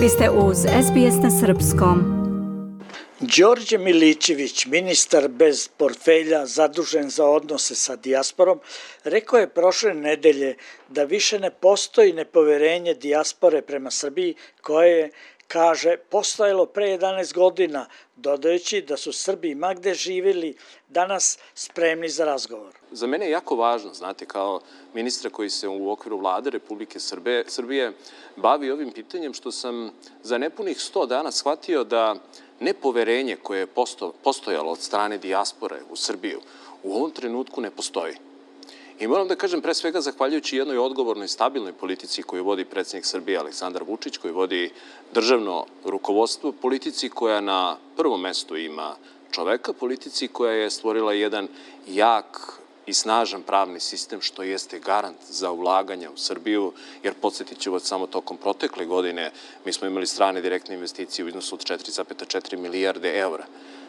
Vi ste uz SBS na Srpskom. Đorđe Milićević, ministar bez portfelja zadužen za odnose sa dijasporom, rekao je prošle nedelje da više ne postoji nepoverenje dijaspore prema Srbiji koje je, kaže, postojalo pre 11 godina, dodajući da su Srbi magde živjeli danas spremni za razgovor. Za mene je jako važno, znate, kao ministra koji se u okviru vlade Republike Srbije, Srbije bavi ovim pitanjem, što sam za nepunih 100 dana shvatio da nepoverenje koje je postojalo od strane dijaspore u Srbiju u ovom trenutku ne postoji. I moram da kažem, pre svega, zahvaljujući jednoj odgovornoj, stabilnoj politici koju vodi predsednik Srbije Aleksandar Vučić, koji vodi državno rukovodstvo, politici koja na prvom mestu ima čoveka, politici koja je stvorila jedan jak i snažan pravni sistem, što jeste garant za ulaganje u Srbiju, jer podsjetit ću vas samo tokom protekle godine, mi smo imali strane direktne investicije u iznosu od 4,4 milijarde eura,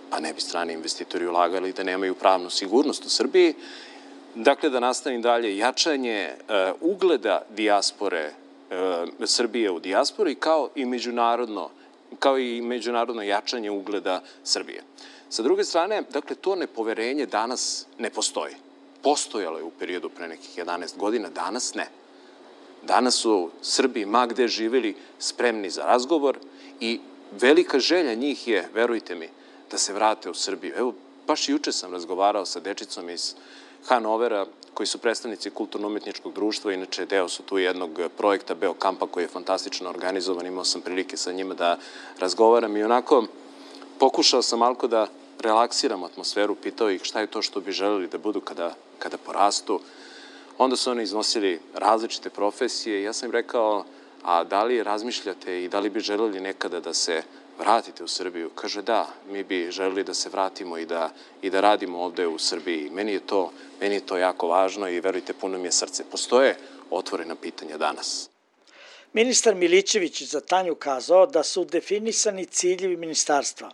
pa ne bi strani investitori ulagali da nemaju pravnu sigurnost u Srbiji. Dakle, da nastavim dalje, jačanje uh, ugleda dijaspore uh, Srbije u dijaspori kao i međunarodno kao i međunarodno jačanje ugleda Srbije. Sa druge strane, dakle, to nepoverenje danas ne postoji postojalo je u periodu pre nekih 11 godina, danas ne. Danas su Srbi ma gde živeli spremni za razgovor i velika želja njih je, verujte mi, da se vrate u Srbiju. Evo, baš juče sam razgovarao sa dečicom iz Hanovera, koji su predstavnici kulturno-umetničkog društva, inače deo su tu jednog projekta Beokampa koji je fantastično organizovan, imao sam prilike sa njima da razgovaram i onako pokušao sam malko da relaksiram atmosferu, pitao ih šta je to što bi želeli da budu kada, kada porastu. Onda su oni iznosili različite profesije i ja sam im rekao, a da li razmišljate i da li bi želeli nekada da se vratite u Srbiju? Kaže da, mi bi želeli da se vratimo i da, i da radimo ovde u Srbiji. Meni je, to, meni je to jako važno i verujte, puno mi je srce. Postoje otvorena pitanja danas. Ministar Milićević za Tanju kazao da su definisani ciljevi ministarstva,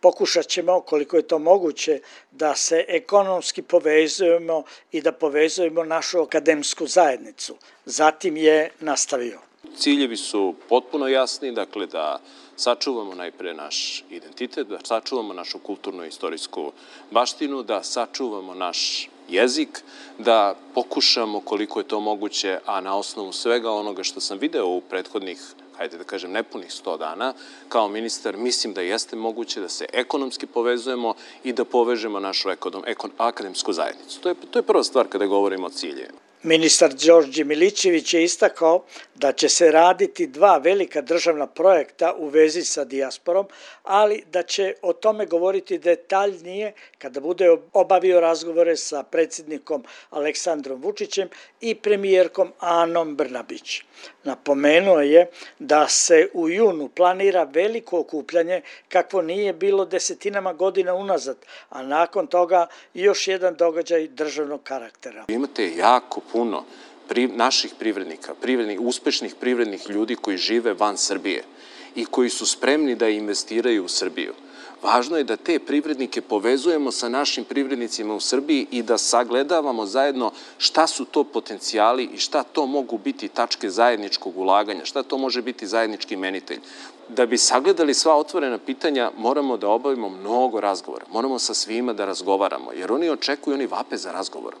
pokušat ćemo, koliko je to moguće, da se ekonomski povezujemo i da povezujemo našu akademsku zajednicu. Zatim je nastavio. Ciljevi su potpuno jasni, dakle da sačuvamo najpre naš identitet, da sačuvamo našu kulturno istorijsku baštinu, da sačuvamo naš jezik, da pokušamo koliko je to moguće, a na osnovu svega onoga što sam video u prethodnih hajde da kažem, nepunih 100 dana, kao ministar mislim da jeste moguće da se ekonomski povezujemo i da povežemo našu akademsku zajednicu. To je, to je prva stvar kada govorimo o ciljevima. Ministar Đorđe Milićević je istakao da će se raditi dva velika državna projekta u vezi sa dijasporom, ali da će o tome govoriti detaljnije kada bude obavio razgovore sa predsjednikom Aleksandrom Vučićem i premijerkom Anom Brnabić. Napomenuo je da se u junu planira veliko okupljanje kakvo nije bilo desetinama godina unazad, a nakon toga još jedan događaj državnog karaktera. Imate jako pri, naših privrednika, privrednih, uspešnih privrednih ljudi koji žive van Srbije i koji su spremni da investiraju u Srbiju. Važno je da te privrednike povezujemo sa našim privrednicima u Srbiji i da sagledavamo zajedno šta su to potencijali i šta to mogu biti tačke zajedničkog ulaganja, šta to može biti zajednički imenitelj. Da bi sagledali sva otvorena pitanja, moramo da obavimo mnogo razgovora. Moramo sa svima da razgovaramo, jer oni očekuju, oni vape za razgovorom.